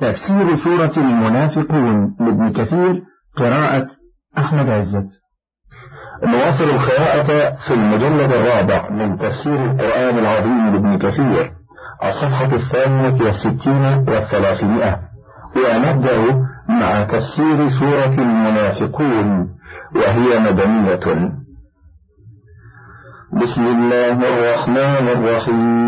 تفسير سورة المنافقون لابن كثير قراءة أحمد عزت. نواصل القراءة في المجلد الرابع من تفسير القرآن العظيم لابن كثير الصفحة الثانية والستين والثلاثمائة. ونبدأ مع تفسير سورة المنافقون وهي مدنية. بسم الله الرحمن الرحيم.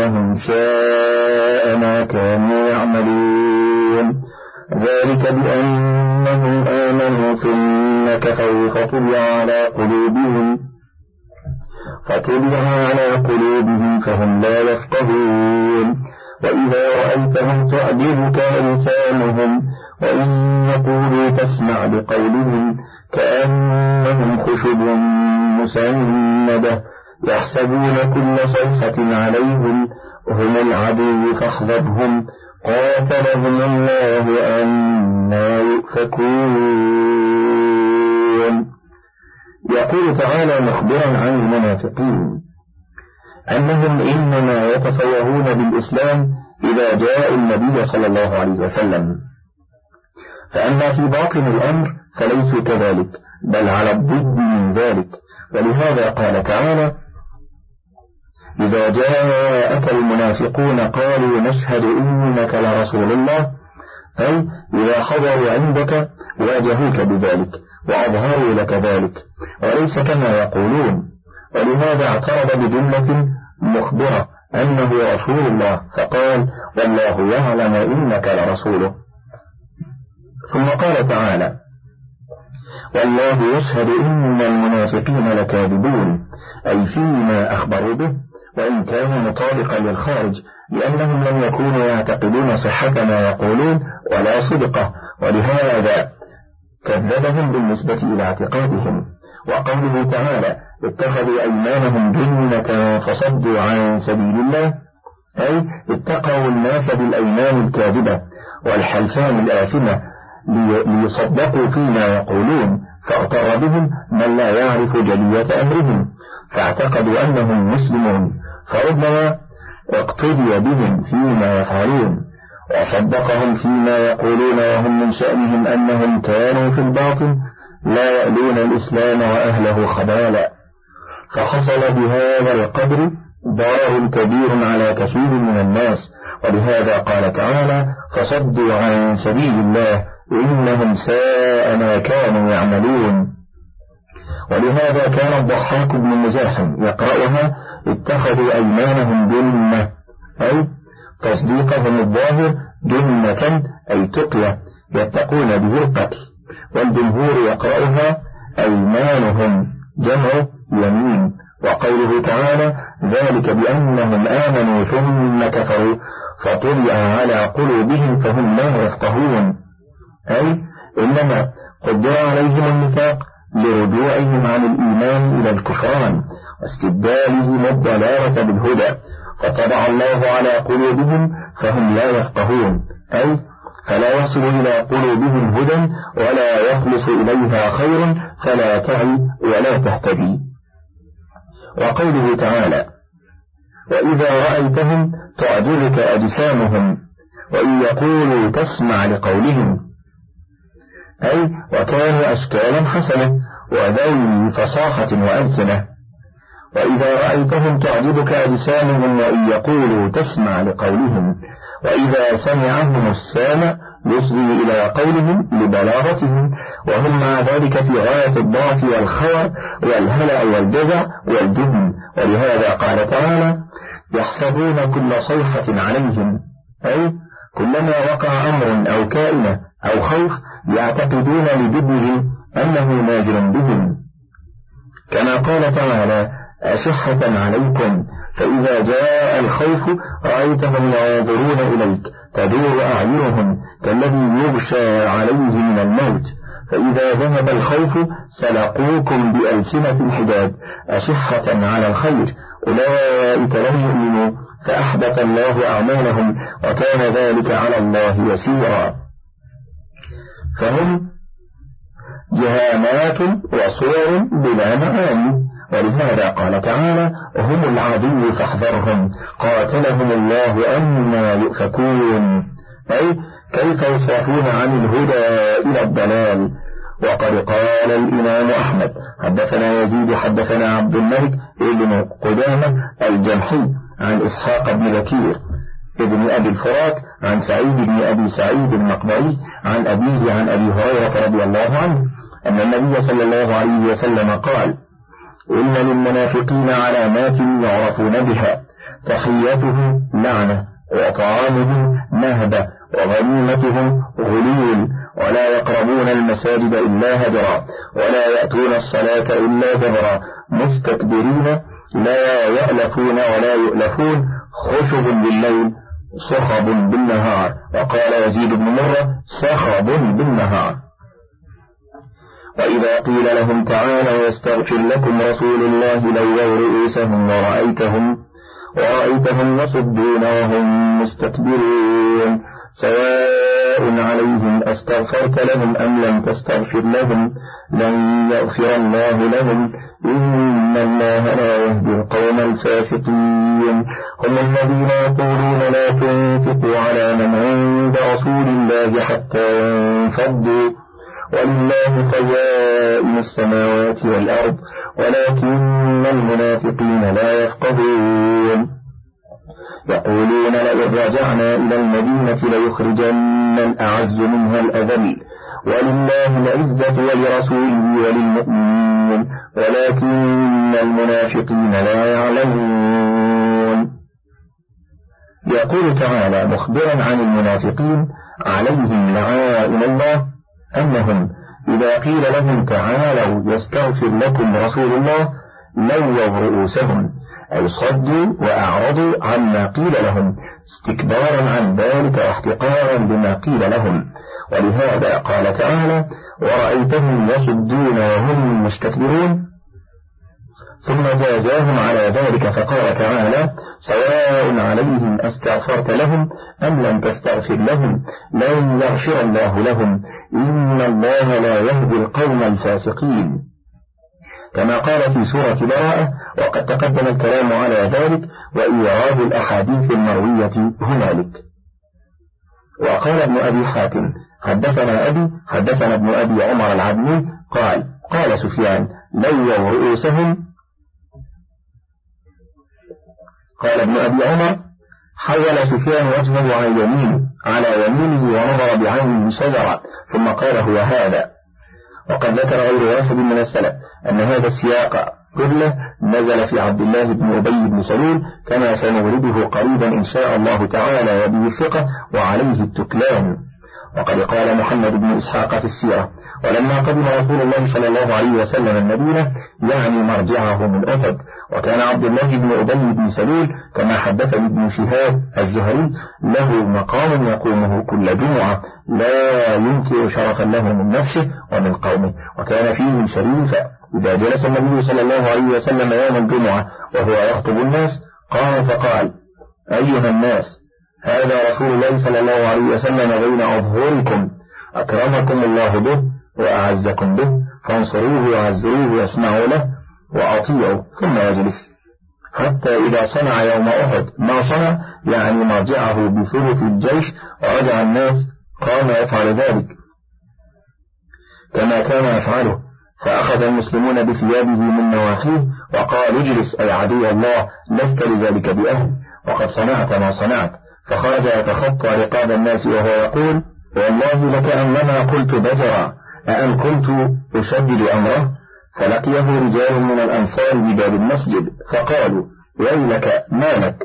إنهم شاء ما كانوا يعملون. ذلك بأنهم آمنوا ثم كفروا فطبع على قلوبهم. فطبع على قلوبهم فهم لا يفقهون. وإذا رأيتهم تعجبك ألسانهم وإن يقولوا تسمع لقولهم كأنهم خشب مسندة. يحسبون كل صيحة عليهم هم العدو فاحذرهم قاتلهم الله أنا يؤفكون. يقول تعالى مخبرا عن المنافقين أنهم إنما يتفوهون بالإسلام إذا جاء النبي صلى الله عليه وسلم. فأما في باطن الأمر فليسوا كذلك بل على الضد من ذلك. ولهذا قال تعالى إذا جاءك المنافقون قالوا نشهد إنك لرسول الله. أي إذا حضروا عندك واجهوك بذلك وأظهروا لك ذلك وليس كما يقولون. ولهذا اعترض بجملة مخبرة أنه رسول الله فقال والله يعلم إنك لرسوله. ثم قال تعالى والله يشهد إن المنافقين لكاذبون. أي فيما أخبروا به. وإن كان مطابقا للخارج لأنهم لم يكونوا يعتقدون صحة ما يقولون ولا صدقة ولهذا كذبهم بالنسبة إلى اعتقادهم. وقوله تعالى اتخذوا أيمانهم جنة فصدوا عن سبيل الله أي اتقوا الناس بالأيمان الكاذبة والحلفان الآثمة ليصدقوا فيما يقولون فاغتر بهم من لا يعرف جلية أمرهم فاعتقدوا أنهم مسلمون. فربما اقتدي بهم فيما يفعلون وصدقهم فيما يقولون وهم من شأنهم أنهم كانوا في الباطن لا يألون الإسلام وأهله خبالا. فحصل بهذا القدر ضرر كبير على كثير من الناس. ولهذا قال تعالى فصدوا عن سبيل الله إنهم ساء ما كانوا يعملون. ولهذا كان الضحاك بن مزاحم يقرأها اتخذوا أيمانهم جنة أي تصديقهم الظاهر جنة أي تقية يتقون به القتل. والجمهور يقرأها أيمانهم جمع يمين. وقوله تعالى ذلك بأنهم آمنوا ثم كفروا فطبع على قلوبهم فهم لا يفقهون. أي إنما قدر عليهم النفاق لرجوعهم عن الإيمان إلى الكفران. واستبدالهم الضلالة بالهدى فطبع الله على قلوبهم فهم لا يفقهون. أي فلا يصل إلى قلوبهم هدى ولا يخلص إليها خير فلا تعي ولا تهتدي. وقوله تعالى وإذا رأيتهم تعجبك أجسامهم وإن يقولوا تسمع لقولهم. أي وكانوا أشكالا حسنة وذوي فصاحة وألسنة. وإذا رأيتهم تعجبك أجسامهم وإن يقولوا تسمع لقولهم وإذا سمعهم السامع يصغي إلى قولهم لبلاغتهم وهم مع ذلك في غاية الضعف والخور والهلع والجزع والجبن ولهذا قال تعالى يحسبون كل صيحة عليهم أي كلما وقع أمر أو كائنة أو خوف يعتقدون لجبنهم أنه نازل بهم. كما قال تعالى أشحة عليكم فإذا جاء الخوف رأيتهم ينظرون إليك تدور أعينهم كالذي يغشى عليه من الموت. فإذا ذهب الخوف سلقوكم بألسنة الحداد أشحة على الخير أولئك لم يؤمنوا فأحبط الله أعمالهم وكان ذلك على الله يسيرا. فهم جهامات وصور بلا معاني. ولهذا قال تعالى هم العدو فاحذرهم قاتلهم الله أما يؤفكون. أي كيف يصرفون عن الهدى إلى الضلال؟ وقد قال الإمام أحمد حدثنا يزيد حدثنا عبد الملك ابن قدامة الجمحي عن إسحاق بن بكير ابن أبي الفرات عن سعيد بن أبي سعيد المقبري عن أبيه عن أبي هريرة رضي الله عنه أن النبي صلى الله عليه وسلم قال إن للمنافقين علامات يعرفون بها تحيتهم لعنة وطعامهم نهبة وغنيمتهم غلول ولا يقربون المساجد إلا هجرا ولا يأتون الصلاة إلا جبرا مستكبرين لا يألفون ولا يؤلفون خشب بالليل صخب بالنهار وقال يزيد بن مرة صخب بالنهار. وإذا قيل لهم تعالوا يستغفر لكم رسول الله لووا رؤوسهم ورأيتهم ورأيتهم يصدون وهم مستكبرون. سواء عليهم أستغفرت لهم أم لم تستغفر لهم لن يغفر الله لهم. إن الله لا يهدي القوم الفاسقين. هم الذين يقولون لا تنفقوا على من عند رسول الله حتى ينفضوا. ولله خزائن السماوات والأرض ولكن المنافقين لا يفقهون. يقولون لئن رجعنا إلى المدينة ليخرجن الأعز منها الأذل. ولله العزة ولرسوله وللمؤمنين ولكن المنافقين لا يعلمون. يقول تعالى مخبرا عن المنافقين عليهم لعائن الله أنهم إذا قيل لهم تعالوا يستغفر لكم رسول الله لووا رؤوسهم أي صدوا وأعرضوا عما قيل لهم استكبارا عن ذلك واحتقارا بما قيل لهم. ولهذا قال تعالى ورأيتهم يصدون وهم مستكبرون ثم جازاهم على ذلك فقال تعالى سواء عليهم أستغفرت لهم أم لم تستغفر لهم لن يغفر الله لهم. إن الله لا يهدي القوم الفاسقين. كما قال في سورة براءة وقد تقدم الكلام على ذلك وإيراد الأحاديث المروية هنالك. وقال ابن أبي حاتم حدثنا أبي حدثنا ابن أبي عمر العدني قال قال سفيان لووا رؤوسهم قال ابن أبي عمر حول سفيان وجهه عن يمينه على يمينه ونظر بعينه شجرة ثم قال هو هذا. وقد ذكر غير واحد من السلف أن هذا السياق كله نزل في عبد الله بن أبي بن سلول كما سنورده قريبا إن شاء الله تعالى وبه الثقة وعليه التكلان وقد قال محمد بن إسحاق في السيرة ولما قدم رسول الله صلى الله عليه وسلم المدينة يعني مرجعه من أحد وكان عبد الله بن أبي بن سلول كما حدثني ابن شهاب الزهري له مقام يقومه كل جمعة لا ينكر شرفا له من نفسه ومن قومه وكان فيه شريفا إذا جلس النبي صلى الله عليه وسلم يوم الجمعة وهو يخطب الناس قام فقال أيها الناس هذا رسول الله صلى الله عليه وسلم بين أظهركم. أكرمكم الله به وأعزكم به. فانصروه وعزروه واسمعوا له وأطيعوا ثم يجلس. حتى إذا صنع يوم أحد. ما صنع؟ يعني مرجعه بثلث الجيش. ورجع الناس. قام يفعل ذلك. كما كان يفعله. فأخذ المسلمون بثيابه من نواحيه وقال اجلس أي عدو الله لست لذلك بأهل. وقد صنعت ما صنعت. فخرج يتخطى رقاب الناس وهو يقول والله لكأنما قلت بجرا أأن كنت أشدد أمره؟ فلقيه رجال من الأنصار بباب المسجد فقالوا ويلك ما لك؟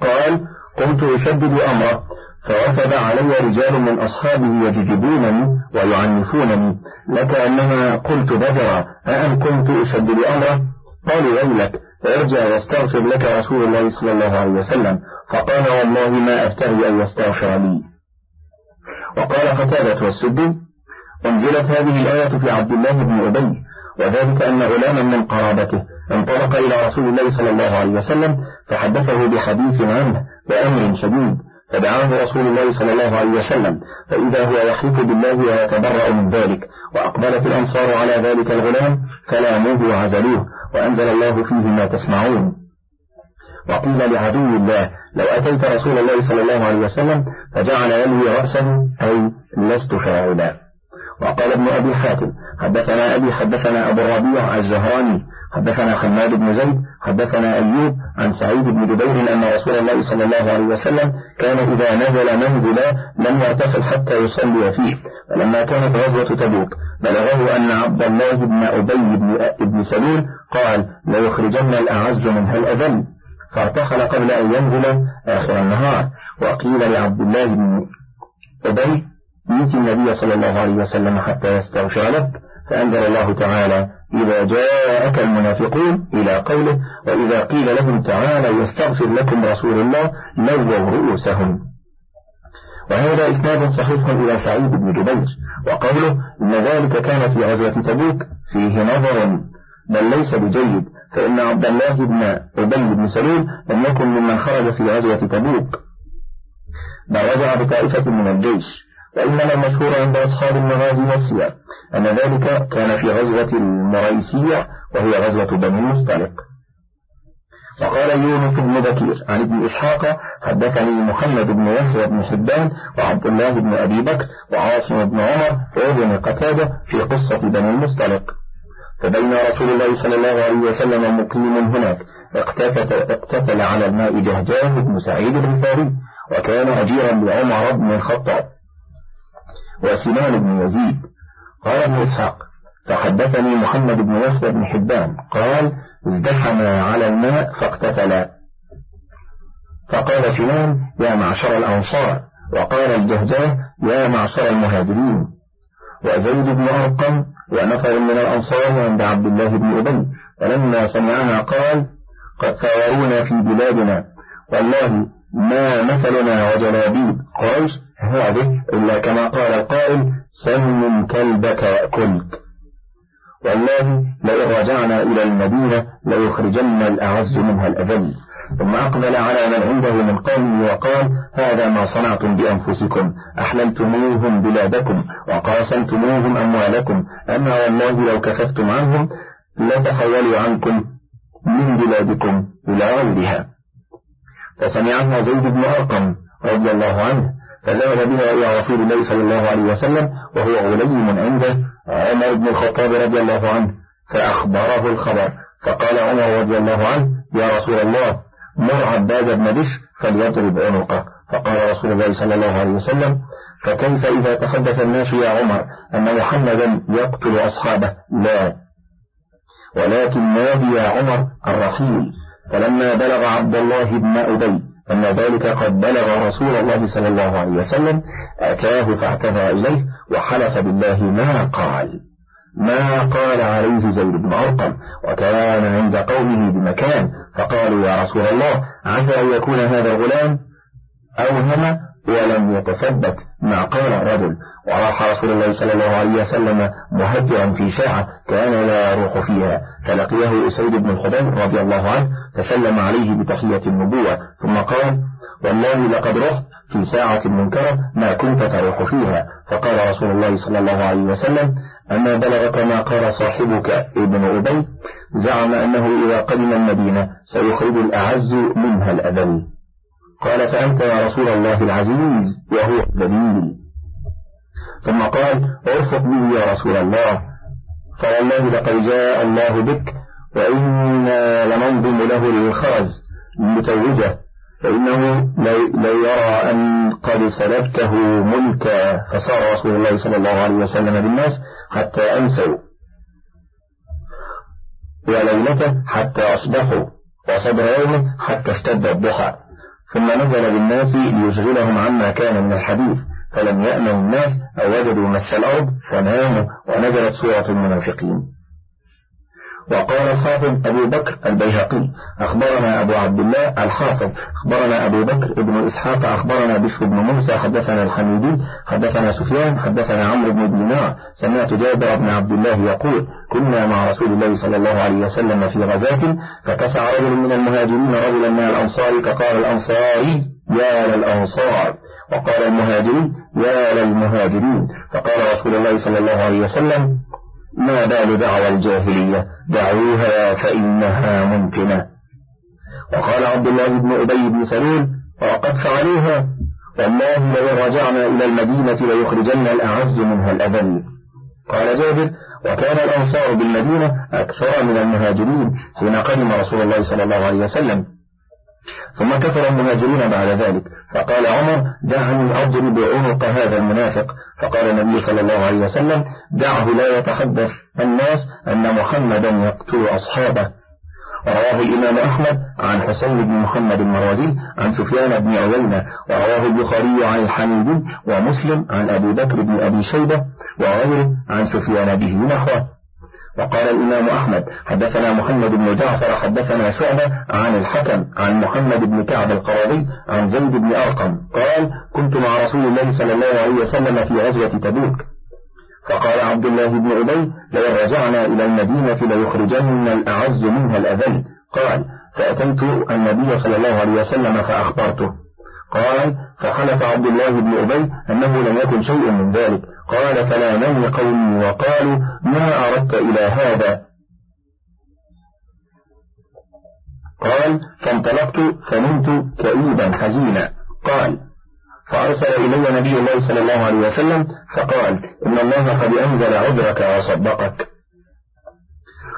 قال قمت أشدد أمره فوفد علي رجال من أصحابه يجذبونني ويعنفونني لكأنما قلت بجرا أأن كنت أشدد أمره؟ قالوا ويلك ارجع واستغفر لك رسول الله صلى الله عليه وسلم. فقال والله ما أبتغي أن يستغفر لي. وقال قتادة والسدي أنزلت هذه الآية في عبد الله بن أبي وذلك أن غلاما من قرابته انطلق إلى رسول الله صلى الله عليه وسلم فحدثه بحديث عنه بأمر شديد فدعاه رسول الله صلى الله عليه وسلم فإذا هو يحلف بالله ويتبرأ من ذلك وأقبلت الأنصار على ذلك الغلام فلاموه وعزلوه وأنزل الله فيه ما تسمعون. وقيل لعدو الله لو أتيت رسول الله صلى الله عليه وسلم فجعل يلوي رأسه أي لست فاعلا وقال ابن أبي حاتم حدثنا أبي حدثنا أبو الربيع الزهراني حدثنا حماد بن زيد حدثنا أيوب عن سعيد بن جبير أن رسول الله صلى الله عليه وسلم كان إذا نزل منزلا لم يرتحل حتى يصلي فيه فلما كانت غزوة تبوك بلغه أن عبد الله بن أبي بن سلول قال ليخرجن الأعز منها الأذل فارتحل قبل أن ينزل آخر النهار. وقيل لعبد الله بن أبي ائت النبي صلى الله عليه وسلم حتى يستغفر لك. فأنزل الله تعالى إذا جاءك المنافقون إلى قوله وإذا قيل لهم تعالى يستغفر لكم رسول الله لووا رؤوسهم. وهذا إسناد صحيح إلى سعيد بن جبير. وقوله إن ذلك كان في غزوة تبوك فيه نظر بل ليس بجيد. فإن عبد الله بن أبي بن سلول لم يكن ممن خرج في غزوة تبوك. بل رجع بطائفة من الجيش وإنما المشهور عند أصحاب المغازي والسير أن ذلك كان في غزوة المريسية وهي غزوة بني المصطلق وقال يونس بن بكير عن ابن إسحاق حدثني محمد بن يحيى بن حبان وعبد الله بن أبي بكر وعاصم بن عمر وابن قتادة في قصة بني المصطلق فبين رسول الله صلى الله عليه وسلم مقيم هناك اقتتل, اقتتل على الماء جهجاه بن سعيد بن فاري وكان أجيرا لعمر بن الخطاب وسنان بن يزيد. قال ابن إسحاق فحدثني محمد بن يحيى بن حبان قال ازدحما على الماء فاقتتلا فقال سنان يا معشر الأنصار وقال الجهجاه يا معشر المهاجرين. وزيد بن أرقم ونفر من الأنصار عند عبد الله بن أبي. فلما سمعنا قال قد ثارونا في بلادنا. والله ما مثلنا وجلابيب قريش. هذه إلا كما قال القائل سم كلبك يأكلك والله لئن رجعنا إلى المدينة ليخرجن الأعز منها الأذل. ثم أقبل على من عنده من قومه وقال هذا ما صنعتم بأنفسكم أحللتموهم بلادكم وقاسمتموهم أموالكم أما والله لو كففتم عنهم لتحولوا عنكم من بلادكم إلى غيرها. فسمعها زيد بن أرقم رضي الله عنه فذهب بها إلى رسول الله صلى الله عليه وسلم وهو غليم عنده عمر بن الخطاب رضي الله عنه فأخبره الخبر فقال عمر رضي الله عنه يا رسول الله مر عباد بن بش فليضرب عنقه. فقال رسول الله صلى الله عليه وسلم فكيف إذا تحدث الناس يا عمر أن محمدا يقتل أصحابه؟ لا. ولكن نادي يا عمر الرحيل؟ فلما بلغ عبد الله بن أبي أن ذلك قد بلغ رسول الله صلى الله عليه وسلم أتاه فاعتذر إليه وحلف بالله ما قال. ما قال عليه زيد بن أرقم وكان عند قومه بمكان فقالوا يا رسول الله عسى أن يكون هذا الغلام أوهم ولم يتثبت ما قال الرجل. وراح رسول الله صلى الله عليه وسلم مهجرا في ساعة كان لا يروح فيها. فلقيه أسيد بن الخدير رضي الله عنه فسلم عليه بتحية النبوة. ثم قال والله لقد رحت في ساعة منكرة ما كنت تروح فيها. فقال رسول الله صلى الله عليه وسلم أما بلغك ما قال صاحبك ابن أبي زعم أنه إذا قدم المدينة سيخرج الأعز منها الأذل. قال فأنت يا رسول الله العزيز وهو الذليل ثم قال ارفق به يا رسول الله. فوالله لقد جاء الله بك وإنا لننظم له الخرز لتوجه فإنه لو يرى أن قد سلبته ملكا. فصار رسول الله صلى الله عليه وسلم بالناس حتى أمسوا وليلته حتى أصبحوا وصبر يومه حتى اشتد الضحى. ثم نزل بالناس ليشغلهم عما كان من الحديث. فلم يأمن الناس أو وجدوا مس الأرض فناموا ونزلت سورة المنافقين. وقال الحافظ أبو بكر البيهقي. أخبرنا أبو عبد الله الحافظ. أخبرنا أبو بكر بن إسحاق. أخبرنا بشر بن موسى. حدثنا الحميدي. حدثنا سفيان. حدثنا عمرو بن دينار. سمعت جابر بن عبد الله يقول كنا مع رسول الله صلى الله عليه وسلم في غزاة فكسع رجل من المهاجرين رجلا من الأنصار فقال الأنصاري يا للأنصار. وقال المهاجرين يا للمهاجرين. فقال رسول الله صلى الله عليه وسلم ما بال دعوى الجاهلية؟ دعوها فإنها ممكنة. وقال عبد الله بن أبي بن سلول وقد فعلوها. والله لو رجعنا إلى المدينة ليخرجن الأعز منها الأذل. قال جابر وكان الأنصار بالمدينة أكثر من المهاجرين حين قدم رسول الله صلى الله عليه وسلم. ثم كثر المهاجرون بعد ذلك. فقال عمر دعني أضرب عنق هذا المنافق. فقال النبي صلى الله عليه وسلم دعه لا يتحدث الناس أن محمدا يقتل أصحابه. ورواه الإمام أحمد عن حسين بن محمد المروزي عن سفيان بن عيينة. ورواه البخاري عن الحميدي ومسلم عن أبي بكر بن أبي شيبة. وغيره عن سفيان به نحوه. وقال الإمام أحمد حدثنا محمد بن جعفر حدثنا شعبة عن الحكم عن محمد بن كعب القراضي عن زيد بن أرقم قال كنت مع رسول الله صلى الله عليه وسلم في غزوة تبوك. فقال عبد الله بن أبي لو رجعنا إلى المدينة ليخرجن الأعز منها الأذل. قال فأتيت النبي صلى الله عليه وسلم فأخبرته. قال فحلف عبد الله بن أبي أنه لم يكن شيء من ذلك. قال فلامني قومي وقالوا ما أردت إلى هذا. قال فانطلقت فنمت كئيبا حزينا. قال فأرسل إلي نبي الله صلى الله عليه وسلم فقال إن الله قد أنزل عذرك وصدقك.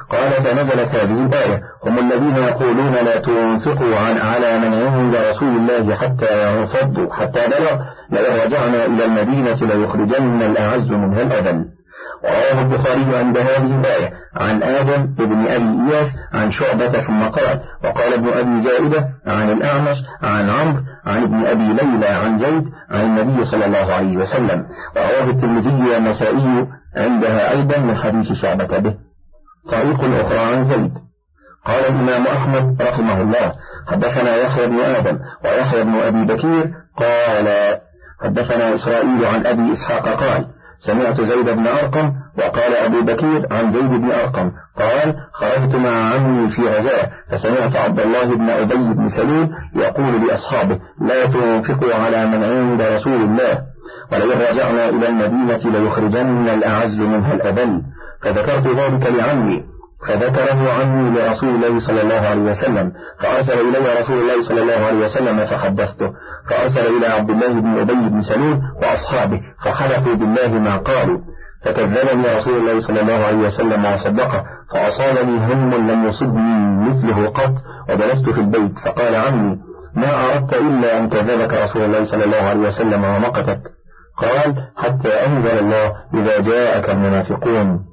قال فنزلت هذه الآية. هم الذين يقولون لا تنفقوا عن على من عند رسول الله حتى ينفضوا حتى بلغ. لئن رجعنا إلى المدينة ليخرجن الأعز منها الأذل. ورواه البخاري عند هذه الآية. عن آدم بن أبي إياس عن شعبة ثم قال. وقال ابن أبي زائدة عن الأعمش عن عمرو عن ابن أبي ليلى عن زيد عن النبي صلى الله عليه وسلم. ورواه الترمذي والنسائي عندها أيضا من حديث شعبة به. طريق أخرى عن زيد. قال الإمام أحمد رحمه الله حدثنا يحيى بن آدم ويحيى بن أبي بكير قال حدثنا إسرائيل عن أبي إسحاق قال سمعت زيد بن أرقم وقال أبو بكير عن زيد بن أرقم قال خرجت مع عمي في غزاة فسمعت عبد الله بن أبي بن سلول يقول لأصحابه لا تنفقوا على من عند رسول الله ولئن رجعنا إلى المدينة ليخرجن الأعز منها الأذل. فذكرت ذلك لعمي فذكره عني لرسول الله صلى الله عليه وسلم فأرسل إلي رسول الله صلى الله عليه وسلم فحدثته فأرسل إلى عبد الله بن أبي بن سلول وأصحابه فحلفوا بالله ما قالوا فكذبني رسول الله صلى الله عليه وسلم وصدقه فأصابني هم لم يصبني مثله قط وجلست في البيت فقال عمي ما أردت إلا أن كذبك رسول الله صلى الله عليه وسلم ومقتك قال حتى أنزل الله إذا جاءك المنافقون.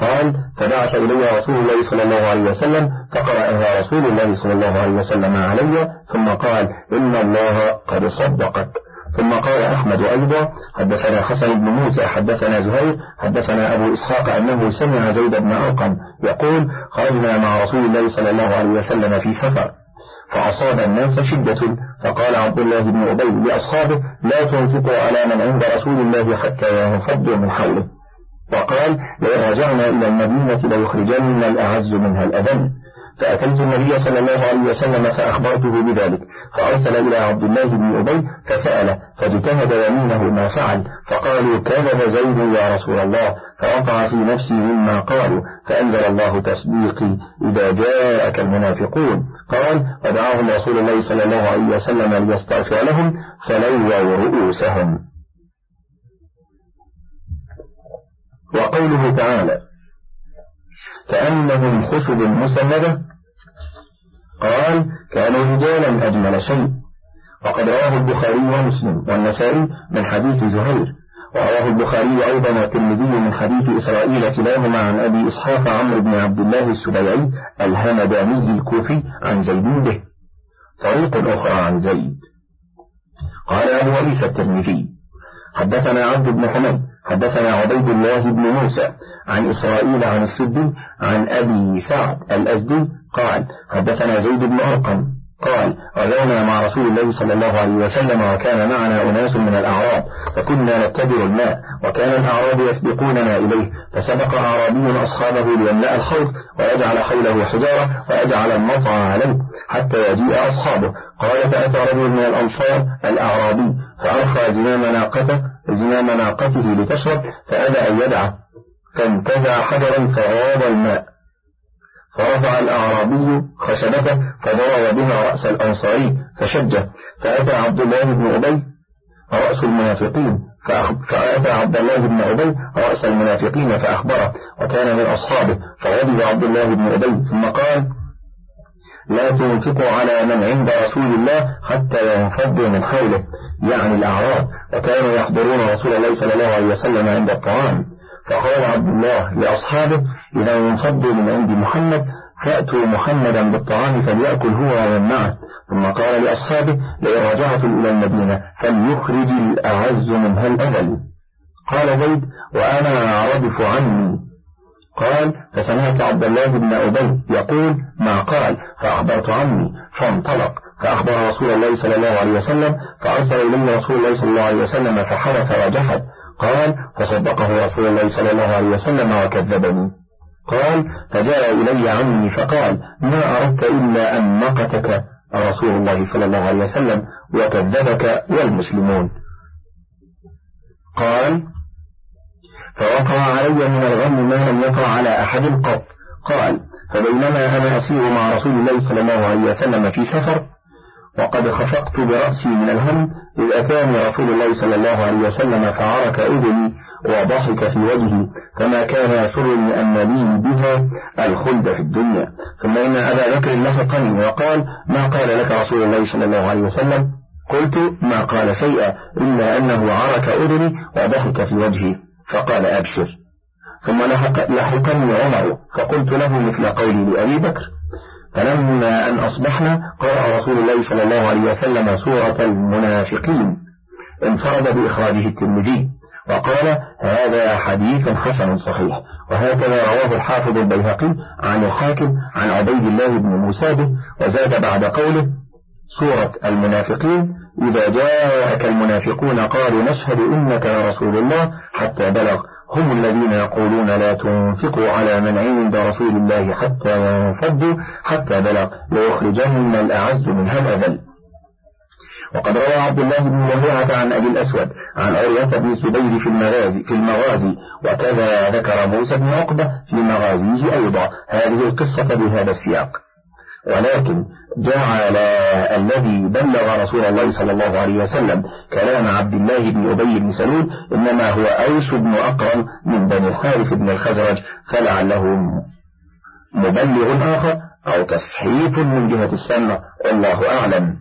قال فبعث إلي رسول الله صلى الله عليه وسلم فقرأها رسول الله صلى الله عليه وسلم علي ثم قال إن الله قد صدقك. ثم قال أحمد أيضا حدثنا حسن بن موسى حدثنا زهير حدثنا أبو إسحاق أنه سمع زيد بن أرقم يقول خرجنا مع رسول الله صلى الله عليه وسلم في سفر فأصاب الناس شدة فقال عبد الله بن أبي لأصحابه لا تنفقوا على من عند رسول الله حتى ينفضوا من حوله. وقال لئن رجعنا إلى المدينة ليخرجن الأعز منها الأذل. فأتيت النبي صلى الله عليه وسلم فأخبرته بذلك فأرسل إلى عبد الله بن أبي فسأله فاجتهد يمينه ما فعل فقالوا كذب زيد يا رسول الله. فوقع في نفسي مما قالوا فأنزل الله تصديقي إذا جاءك المنافقون. قال ودعاهم رسول الله صلى الله عليه وسلم ليستغفر لهم فلووا رؤوسهم. وقوله تعالى كأنهم خشب مسندة قال كانوا رجالا أجمل شيء. وقد رواه البخاري ومسلم والنسائي من حديث زهير. ورواه البخاري أيضا والترمذي من حديث إسرائيل كلاهما عن أبي إسحاق عمرو بن عبد الله السبيعي الهمداني الكوفي عن زيد. به طريق أخرى عن زيد. قال أبو عيسى الترمذي حدثنا عبد بن حميد حدثنا عبيد الله بن موسى عن إسرائيل عن السدي عن أبي سعد الأزدي قال حدثنا زيد بن أرقم قال غزونا مع رسول الله صلى الله عليه وسلم وكان معنا أناس من الأعراب فكنا نتبر الماء وكان الأعراب يسبقوننا إليه فسبق أعرابي أصحابه ليملأ الحوض ويجعل حوله حجارة ويجعل المطع عليه حتى يجيء أصحابه. قال فأتى رجل من الأنصار الأعرابي فأرخى زمام ناقته زمام ناقته لتشرب فأبى أن يدعه فانتزع حجرا فغاض الماء. فرفع الأعرابي خشبته فضرب بها رأس الأنصاري فشجه. فأتى عبد الله بن أبي رأس المنافقين. فأتى عبد الله بن أبي رأس المنافقين فأخبره. وكان من أصحابه فغضب عبد الله بن أبي ثم قال لا تنفقوا على من عند رسول الله حتى ينفضوا من حوله. يعني الأعراب وكانوا يحضرون رسول الله صلى الله عليه وسلم عند الطعام. فقال عبد الله لأصحابه إذا انفضوا من عند محمد فأتوا محمدا بالطعام فليأكل هو ومن معه ثم قال لأصحابه لئن رجعت إلى المدينة فليخرج الأعز منها الأذل. قال زيد وأنا أعرضف عني. قال فسمعت عبد الله بن أبي يقول ما قال فأخبرت عني فانطلق. فأخبر رسول الله صلى الله عليه وسلم فأرسل إليه رسول الله صلى الله عليه وسلم فحرف وجحد. قال فصدقه رسول الله صلى الله عليه وسلم وكذبني. قال فجاء إلي عمي فقال ما أردت إلا أن نقتك رسول الله صلى الله عليه وسلم وكذبك والمسلمون. قال فوقع علي من الغم ما لم يقع على أحد قط. قال فبينما أنا أسير مع رسول الله صلى الله عليه وسلم في سفر وقد خفقت برأسي من الهم إذ أتاني رسول الله صلى الله عليه وسلم فعرك أذني وضحك في وجهي كما كان يسرني أن لي بها الخلد في الدنيا. ثم إن أبا بكر لحقني وقال ما قال لك رسول الله صلى الله عليه وسلم؟ قلت ما قال شيئا إلا أنه عرك أذني وضحك في وجهي. فقال أبشر. ثم لحقني عمر فقلت له مثل قولي لأبي بكر. فلما أن أصبحنا قرأ رسول الله صلى الله عليه وسلم سورة المنافقين. انفرد بإخراجه الترمذي وقال هذا حديث حسن صحيح. وهكذا رواه الحافظ البيهقي عن الحاكم عن عبيد الله بن موسى وزاد بعد قوله سورة المنافقين إذا جاءك المنافقون قالوا نشهد إنك لرسول الله حتى بلغ هم الذين يقولون لا تنفقوا على من عند رسول الله حتى ينفضوا حتى بلغ ليخرجن الأعز منها الأذل وقد روى عبد الله بن لهيعة عن أبي الأسود عن عروة بن الزبير في المغازي في المغازي وكذا ذكر موسى بن عقبة في مغازيه أيضا. هذه القصة بهذا السياق. ولكن جعل الذي بلغ رسول الله صلى الله عليه وسلم كلام عبد الله بن أبي بن سلول إنما هو أوس بن أقرم من بني الحارث بن الخزرج فلعله مبلغ آخر أو تصحيف من جهة السنة والله أعلم.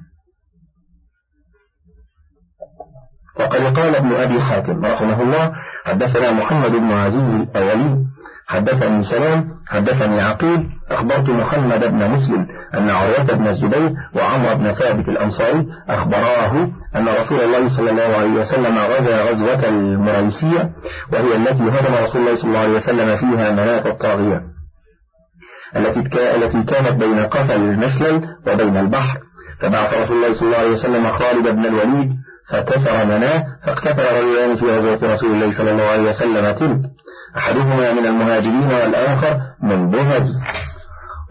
وقد قال ابن أبي حاتم رحمه الله حدثنا محمد بن عزيز الأولي حدثني سلام حدثني عقيل أخبرت محمد بن مسلم أن عروة بن الزبير وعمر بن ثابت الأنصاري أخبراه أن رسول الله صلى الله عليه وسلم غزا غزوة المريسية وهي التي هدم رسول الله صلى الله عليه وسلم فيها مناة الطاغية التي التي كانت بين قفل المسلل وبين البحر. فبعث رسول الله صلى الله عليه وسلم خالد بن الوليد فكسر مناه فاقتتل رجلان في غزوة رسول الله صلى الله عليه وسلم. تلك أحدهما من المهاجرين والآخر من بهز.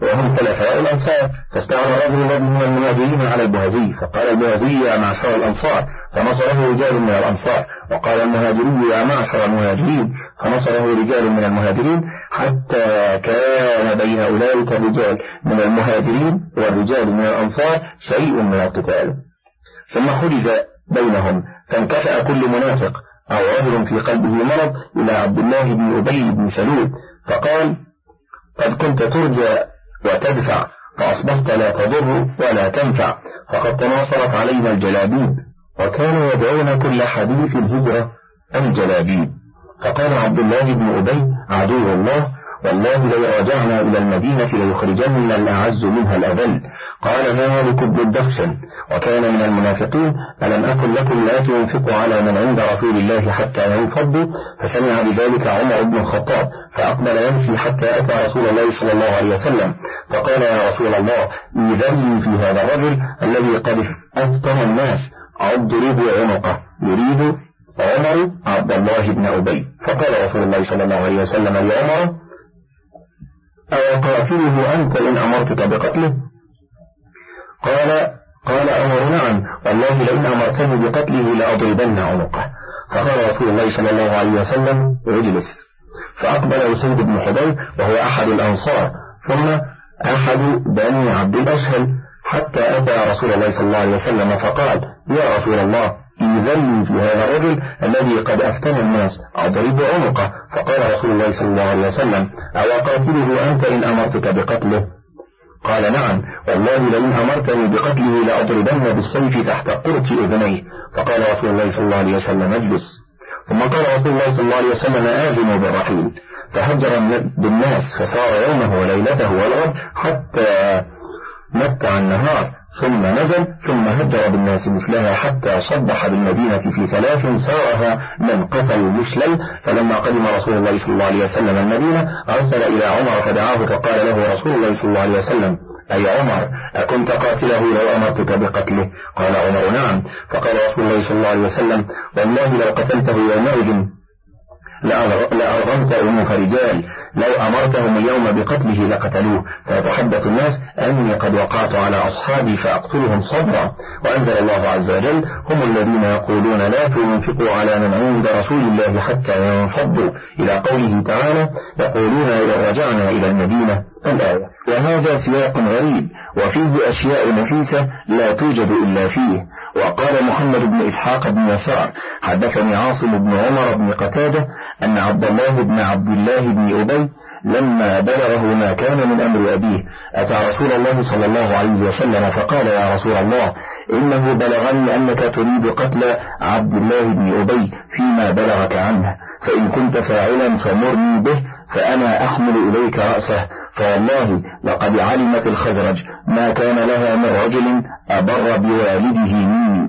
وهم خلفاء الأنصار. فاستعمل رجل من المهاجرين على البهزي. فقال البهزي يا معشر الأنصار. فنصره رجال من الأنصار. وقال المهاجري يا معشر المهاجرين. فنصره رجال من المهاجرين. حتى كان بين أولئك الرجال من المهاجرين والرجال من الأنصار شيء من القتال. ثم حجز بينهم. فانكفأ كل منافق أو رجل في قلبه مرض إلى عبد الله بن أبي بن سلول. فقال قد كنت ترجى وتدفع فأصبحت لا تضر ولا تنفع فقد تناصرت علينا الجلابيب وكانوا يدعون كل حديث الهجرة الجلابيب. فقال عبد الله بن أبي عدو الله والله لو رجعنا إلى المدينة ليخرجن الأعز منها الأذل. قال مالك بن الدخشن. وكان من المنافقين ألم أكن لكم لا تنفقوا على من عند رسول الله حتى ينفضوا؟ فسمع بذلك عمر بن الخطاب فأقبل يمشي حتى أتى رسول الله صلى الله عليه وسلم. فقال يا رسول الله إذن في هذا الرجل الذي قد أفطر الناس. أضرب عنقه. يريد عمر عبد الله بن أبي. فقال رسول الله صلى الله عليه وسلم لعمر أوقاتله أنت إن أمرتك بقتله؟ قال قال عمر نعم والله لئن أمرتني بقتله لأضربن عنقه. فقال رسول الله صلى الله عليه وسلم اجلس. فأقبل أسيد بن حضير وهو أحد الأنصار ثم أحد بني عبد الأشهل حتى أتى رسول الله صلى الله عليه وسلم فقال يا رسول الله إذن في هذا الرجل الذي قد أفتن الناس أضرب عنقه. فقال رسول الله صلى الله عليه وسلم أو قاتله أنت إن أمرتك بقتله؟ قال نعم والله لئن أمرتني بقتله لأضربن بالسيف تحت قرة أذنيه. فقال رسول الله صلى الله عليه وسلم اجلس. ثم قال رسول الله صلى الله عليه وسلم آذنوا بالرحيل. فهجر بالناس فسار يومه وليلته والغد حتى متع النهار. ثم نزل ثم هجر بالناس مثلها حتى صبح بالمدينة في ثلاث سارها من قتل مشلل فلما قدم رسول الله صلى الله عليه وسلم المدينة أرسل إلى عمر فدعاه فقال له رسول الله صلى الله عليه وسلم أي عمر أكنت قاتله لو أمرتك بقتله؟ قال عمر نعم. فقال رسول الله صلى الله عليه وسلم والله لو قتلته يومئذ لأرغمت أنوف رجال. لو أمرتهم اليوم بقتله لقتلوه. فيتحدث الناس أني قد وقعت على أصحابي فأقتلهم صبرا. وأنزل الله عز وجل هم الذين يقولون لا تنفقوا على من عند رسول الله حتى ينفضوا. إلى قوله تعالى يقولون إذا رجعنا إلى المدينة الآية. وهذا سياق غريب وفيه أشياء نفيسة لا توجد إلا فيه. وقال محمد بن إسحاق بن يسار حدثني عاصم بن عمر بن قتادة أن عبد الله بن عبد الله بن أبي لما بلغه ما كان من أمر أبيه أتى رسول الله صلى الله عليه وسلم فقال يا رسول الله إنه بلغني أنك تريد قتل عبد الله بن أبي فيما بلغك عنه فإن كنت فاعلا فمرني به فأنا أحمل إليك رأسه فوالله لقد علمت الخزرج ما كان لها من رجل أبر بوالده مني.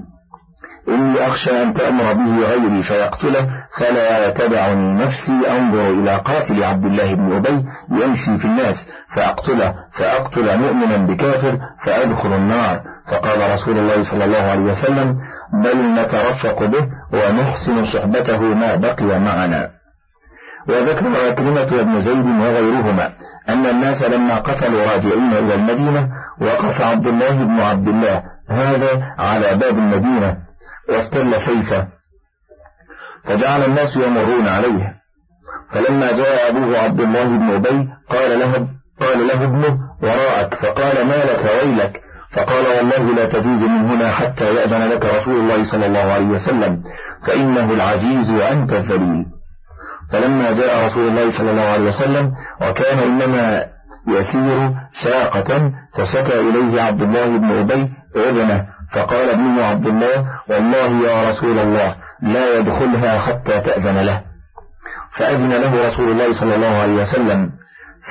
إني أخشى أن تأمر به غيري فيقتله فلا تدعني نفسي أنظر إلى قاتل عبد الله بن أبي يمشي في الناس فأقتله فأقتل مؤمنا بكافر فأدخل النار. فقال رسول الله صلى الله عليه وسلم بل نترفق به ونحسن صحبته ما بقي معنا. وذكر عكرمة وابن زيد وغيرهما أن الناس لما قتلوا راجعين إلى المدينة وقف عبد الله بن عبد الله هذا على باب المدينة. واستل سيفه. فجعل الناس يمرون عليه فلما جاء أبوه عبد الله بن أبي قال له قال له ابنه وراءك فقال ما لك ويلك؟ فقال والله لا تجوز من هنا حتى يأذن لك رسول الله صلى الله عليه وسلم فإنه العزيز وأنت الذليل. فلما جاء رسول الله صلى الله عليه وسلم وكان إنما يسير ساقة فشكى إليه عبد الله بن أبي ابنه فقال ابنه عبد الله والله يا رسول الله لا يدخلها حتى تأذن له. فأذن له رسول الله صلى الله عليه وسلم.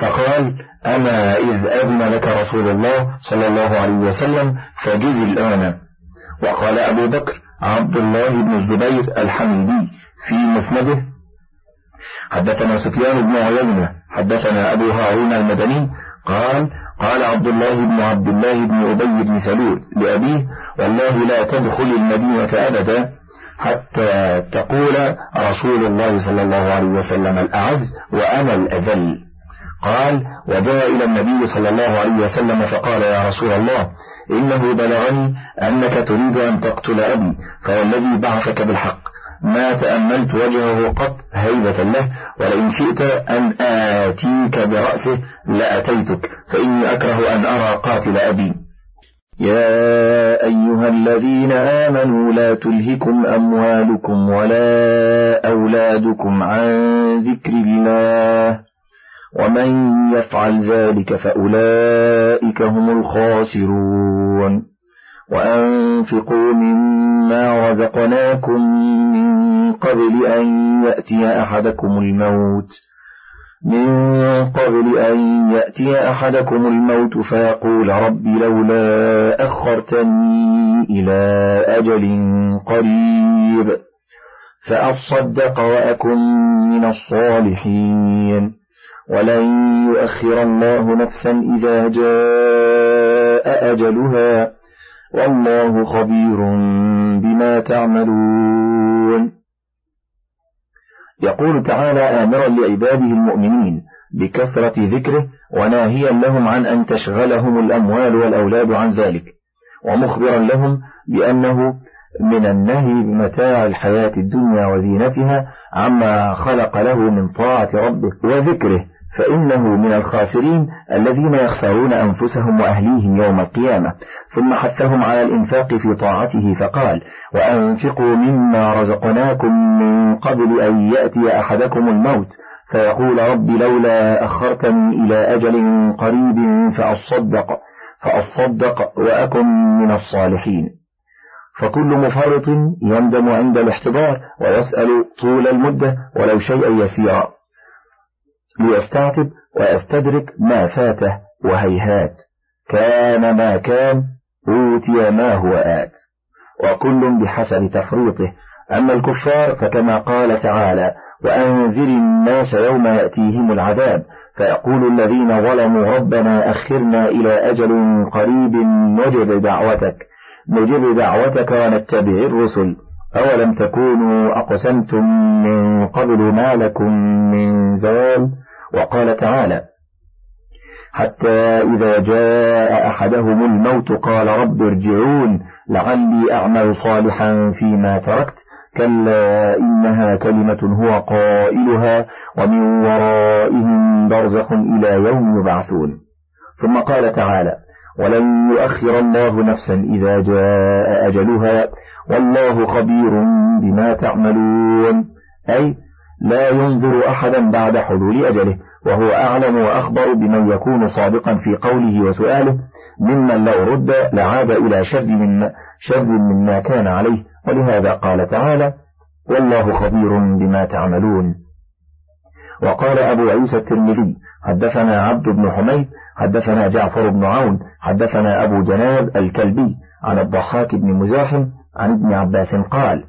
فقال أما إذ أذن لك رسول الله صلى الله عليه وسلم فجز الآن. وقال أبو بكر عبد الله بن الزبير الحميدي في مسنده. حدثنا سفيان بن عيينة حدثنا أبو هارون المدني قال قال عبد الله بن عبد الله بن أبي بن سلول لأبيه والله لا تدخل المدينة أبدا حتى تقول رسول الله صلى الله عليه وسلم الأعز وأنا الأذل. قال وجاء إلى النبي صلى الله عليه وسلم فقال يا رسول الله إنه بلغني أنك تريد أن تقتل أبي فوالذي بعثك بالحق. ما تأملت وجهه قط هيبة له ولئن شئت أن آتيك برأسه لأتيتك فإني أكره أن أرى قاتل أبي. يا أيها الذين آمنوا لا تلهكم أموالكم ولا أولادكم عن ذكر الله ومن يفعل ذلك فأولئك هم الخاسرون. وأنفقوا مما رزقناكم من قبل أن يأتي أحدكم الموت. من قبل أن يأتي أحدكم الموت فيقول رب لولا أخرتني إلى أجل قريب فأصدق وأكن من الصالحين. ولن يؤخر الله نفسا إذا جاء أجلها. والله خبير بما تعملون. يقول تعالى آمرا لعباده المؤمنين بكثرة ذكره وناهيا لهم عن أن تشغلهم الأموال والأولاد عن ذلك ومخبرا لهم بأنه من النهي بمتاع الحياة الدنيا وزينتها عما خلق له من طاعة ربه وذكره. فإنه من الخاسرين الذين يخسرون أنفسهم وأهليهم يوم القيامة. ثم حثهم على الإنفاق في طاعته فقال وأنفقوا مما رزقناكم من قبل أن يأتي أحدكم الموت. فيقول رب لولا أخرتني إلى أجل قريب فأصدق فأصدق وأكن من الصالحين. فكل مفرط يندم عند الاحتضار ويسأل طول المدة ولو شيئا يسيرا. ليستعتب ويستدرك ما فاته وهيهات. كان ما كان أوتي ما هو آت. وكل بحسب تفريطه. أما الكفار فكما قال تعالى وأنذر الناس يوم يأتيهم العذاب. فيقول الذين ظلموا ربنا أخرنا إلى أجل قريب نجب دعوتك. نجب دعوتك ونتبع الرسل. أولم تكونوا أقسمتم من قبل ما لكم من زوال؟ وقال تعالى حتى إذا جاء أحدهم الموت قال رب ارجعون لعلي أعمل صالحا فيما تركت كلا إنها كلمة هو قائلها ومن ورائهم برزخ إلى يوم يبعثون. ثم قال تعالى ولن يؤخر الله نفسا إذا جاء أجلها. والله خبير بما تعملون. أي لا ينظر أحدا بعد حلول أجله. وهو أعلم وأخبر بمن يكون صادقا في قوله وسؤاله. ممن لو رد لعاد إلى شر من شر مما كان عليه. ولهذا قال تعالى والله خبير بما تعملون. وقال أبو عيسى الترمذي حدثنا عبد بن حميد حدثنا جعفر بن عون حدثنا أبو جناب الكلبي عن الضحاك بن مزاحم عن ابن عباس قال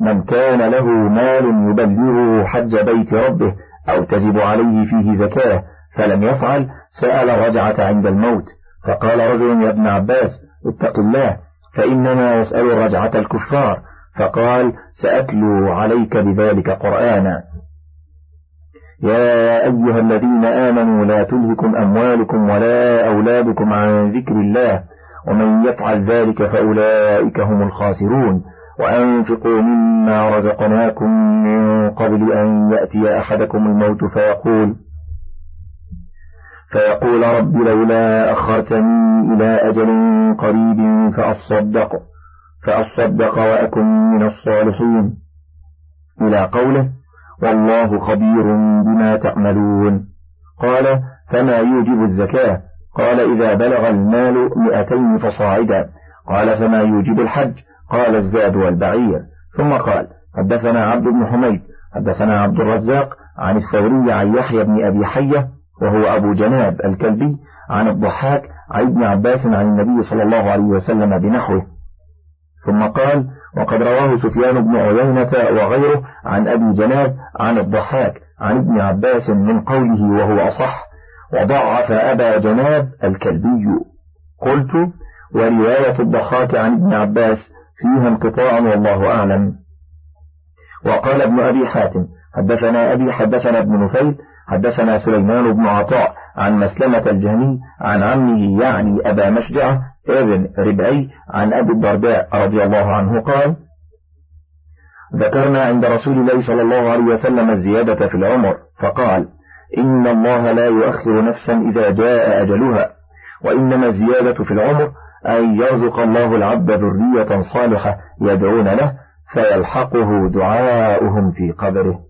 من كان له مال يبلغه حج بيت ربه أو تجب عليه فيه زكاة فلم يفعل سأل رجعة عند الموت فقال رجل يا ابن عباس اتق الله فإنما يسأل رجعة الكفار فقال سأتلو عليك بذلك قرآنا. يا أيها الذين آمنوا لا تلهكم أموالكم ولا أولادكم عن ذكر الله ومن يفعل ذلك فأولئك هم الخاسرون وأنفقوا مما رزقناكم من قبل أن يأتي أحدكم الموت فيقول فيقول رب لولا أخرتني إلى أجل قريب فأصدق فأصدق وأكن من الصالحين إلى قوله والله خبير بما تعملون. قال فما يوجب الزكاة؟ قال إذا بلغ المال مئتين فصاعدا. قال فما يوجب الحج؟ قال الزاد والبعير. ثم قال حدثنا عبد بن حميد حدثنا عبد الرزاق عن الثوري عن يحيى بن أبي حية وهو أبو جناب الكلبي عن الضحاك عن ابن عباس عن النبي صلى الله عليه وسلم بنحوه. ثم قال وقد رواه سفيان بن عيينة وغيره عن أبي جناب عن الضحاك عن ابن عباس من قوله وهو أصح وضعف أبا جناب الكلبي. قلت ورواية الضحاك عن ابن عباس فيها انقطاع والله أعلم. وقال ابن أبي حاتم حدثنا أبي حدثنا ابن نفيل حدثنا سليمان بن عطاء عن مسلمة الجهني عن عمه يعني أبا مشجع ابن ربعي عن أبي الدرداء رضي الله عنه قال ذكرنا عند رسول الله صلى الله عليه وسلم الزيادة في العمر فقال إن الله لا يؤخر نفسا إذا جاء أجلها وإنما الزيادة في العمر أن يرزق الله العبد ذرية صالحة يدعون له فيلحقه دعاؤهم في قبره.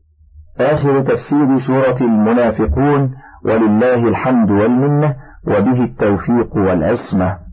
آخر تفسير سورة المنافقون ولله الحمد والمنة وبه التوفيق والعصمة.